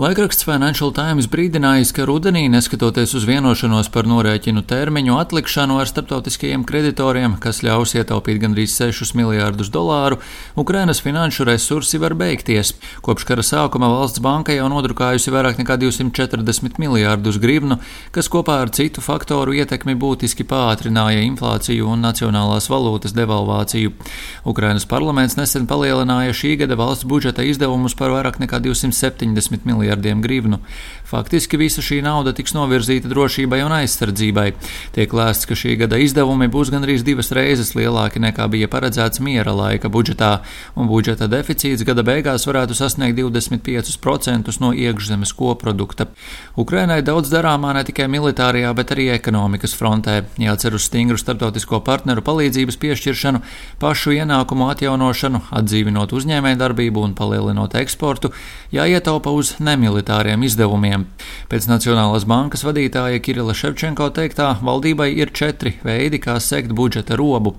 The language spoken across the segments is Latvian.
Laikraksts Financial Times brīdinājis, ka rudenī, neskatoties uz vienošanos par norēķinu termiņu atlikšanu ar starptautiskajiem kreditoriem, kas ļaus ietaupīt gandrīz 6 miljārdus dolāru, Ukrainas finanšu resursi var beigties. Kopš kara sākuma valsts banka jau nodrukājusi vairāk nekā 240 miljārdus grivnu, kas kopā ar citu faktoru ietekmi būtiski pātrināja inflāciju un nacionālās valūtas devalvāciju. Ukrainas parlaments nesen palielināja šī gada valsts budžeta izdevumus par vairāk nekā 270 miljārdus miljardiem grivnu. Faktiski visa šī nauda tiks novirzīta drošībai un aizsardzībai. Tiek lēsts, ka šī gada izdevumi būs gandrīz divas reizes lielāki nekā bija paredzēts miera laika budžetā, un budžeta deficīts gada beigās varētu sasniegt 25% no iekšzemes koprodukta. Ukrainai daudz darāmā ne tikai militārajā, bet arī ekonomikas frontē. Jācer uz stingru starptautisko partneru palīdzības piešķiršanu, pašu ienākumu atjaunošanu, atdzīvinot uzņēmējdarbību un palielinot eksportu, jāietaupa uz nemilitāriem izdevumiem. Pēc Nacionālās bankas vadītāja Kirila Ševčenko teiktā, valdībai ir četri veidi, kā sekt budžeta robu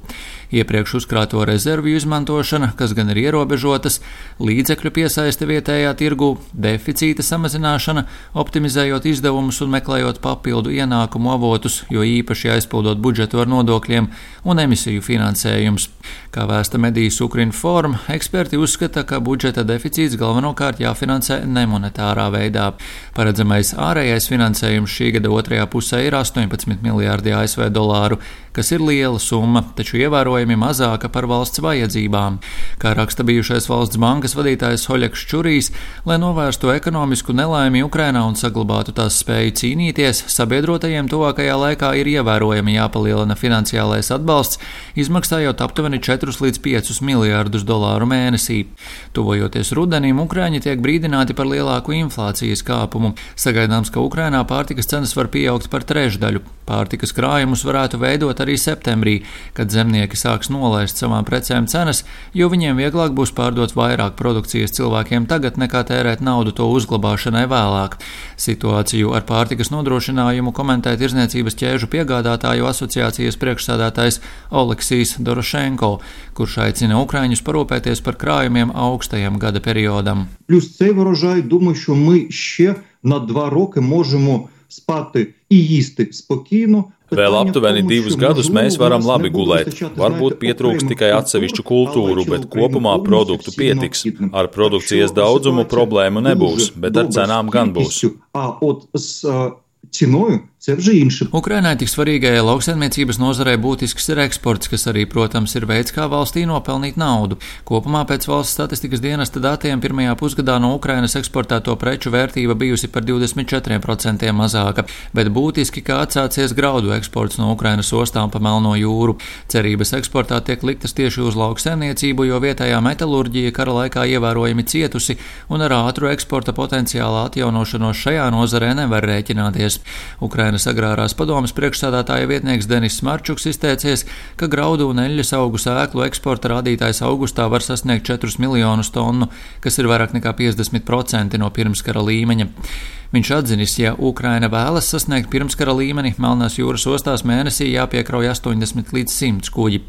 iepriekš uzkrāto rezervju izmantošana, kas gan ir ierobežotas, līdzekļu piesaiste vietējā tirgu, deficīta samazināšana, optimizējot izdevumus un meklējot papildu ienākumu avotus, jo īpaši aizpildot budžetu ar nodokļiem un emisiju finansējums. Kā vēsta medijas Ukrinform, eksperti uzskata, ka budžeta deficīts galvenokārt jāfinansē nemonetārā veidā. Paredzamais ārējais finansējums šī gada otrajā pusē ir 18 miljārdi ASV dolāru, kas ir liela summa, taču ievērojami mazāka par valsts vajadzībām. Kā raksta bijušais valsts bankas vadītājs Hoļeks Čurīs, lai novērstu ekonomisku nelaimi Ukrainā un saglabātu tās spēju cīnīties, sabiedrotajiem tuvākajā laikā ir ievērojami jāpalielina finansiālais atbalsts, izmaksājot aptuveni 4 līdz 5 miljārdus dolāru mēnesī. Tuvojoties rudenim, Ukrāņi tiek brīdināti par lielāku inflācijas kāpumu. Sagaidāms, ka Ukrainā pārtikas cenas var pieaugt par trešdaļu. Pārtikas krājumus varētu veidot arī septembrī, kad zemnieki sāks nolaist savām precēm cenas, jo viņiem vieglāk būs pārdot vairāk produkcijas cilvēkiem tagad nekā tērēt naudu to uzglabāšanai vēlāk. Situāciju ar pārtikas nodrošinājumu komentē Tirzniecības ķēžu piegādātāju asociācijas priekšsādātājs Oleksijs Dorošenko, kurš aicina Ukraiņus parūpēties par krājumiem augstajam gada periodam. Плюс цей врожай, думаю, що ми ще на два роки можемо spati і їсти спокійно. Vēl aptuveni divus gadus mēs varam labi gulēt. Varbūt pietrūks tikai atsevišķu kultūru, bet kopumā produktu pietiks. Ar produkcijas daudzumu problēmu nebūs, bet ar cenām gan būs Cepžīnšu. Ukrainai tik svarīgajai lauksaimniecības nozarei būtisks ir eksports, kas arī, protams, ir veids, kā valstī nopelnīt naudu. Kopumā pēc valsts statistikas dienesta datiem pirmajā pusgadā no Ukrainas eksportēto preču vērtība bijusi par 24% mazāka, bet būtiski kā atsācies graudu eksports no Ukrainas ostām pa Melno jūru. Cerības eksportā tiek liktas tieši uz lauksaimniecību, jo vietējā metalurģija kara laikā ievērojami cietusi un ar ātru eksporta potenciāla atjaunošanos šajā nozarē nevar rēķināties. Ukraina Ukrainas agrārās padomas priekšsādātāja vietnieks Denis Marčuks izteicies, ka graudu un eļļas augu sēklu eksporta rādītājs augustā var sasniegt 4 miljonus tonu, kas ir vairāk nekā 50% no pirmskara līmeņa. Viņš atzinis, ja Ukraina vēlas sasniegt pirmskara līmeni, Melnās jūras ostās mēnesī jāpiekrauj 80 līdz 100 kuģi.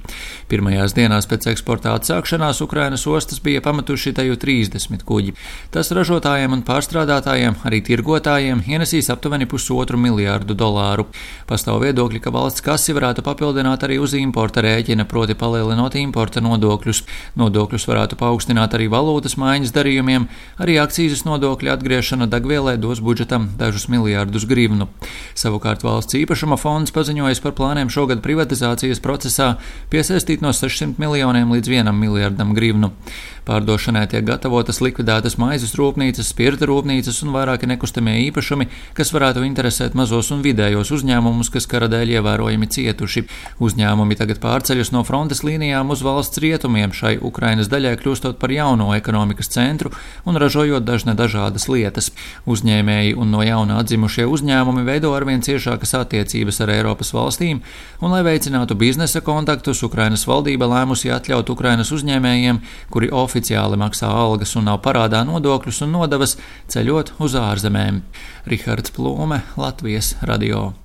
Pirmajās dienās pēc eksporta atsākšanās Ukrainas ostas bija pametuši teju 30 kuģi. Tas ražotājiem un pārstrādātājiem, arī tirgotājiem, ienesīs aptuveni pusotru miljārdu dolāru. Pastāv viedokļi, ka valsts kasi varētu papildināt arī uz importa rēķina, proti palielinot importa nodokļus. Nodokļus varētu paaugstināt arī valūtas maiņas darījumiem, arī akcijas nodokļa atgriešana degvielai dos budžetam dažus miljārdus grivnu. Savukārt valsts īpašuma fonds paziņojas par plāniem šogad privatizācijas procesā piesaistīt no 600 miljoniem līdz 1 miljardam grivnu. Pārdošanai tiek gatavotas likvidētas maizes rūpnīcas, spirta rūpnīcas un vairāki nekustamie īpašumi, kas varētu interesēt mazos un vidējos uzņēmumus, kas kara dēļ ievērojami cietuši. Uzņēmumi tagad pārceļas no frontes līnijām uz valsts rietumiem, šai Ukrainas daļai kļūstot par jauno ekonomikas centru un ražojot dažne dažādas lietas. Uzņēmēji un no jauna atzimušie uzņēmumi veido arvien ciešākas attiecības ar Eiropas valstīm, un, lai veicinātu biznesa kontaktus, Ukrainas valdība lēmusi atļaut Ukrainas uzņēmējiem, kuri oficiāli maksā algas un nav parādā nodokļus un nodevas, ceļot uz ārzemēm. Rihards Plūme, Latvijas radio.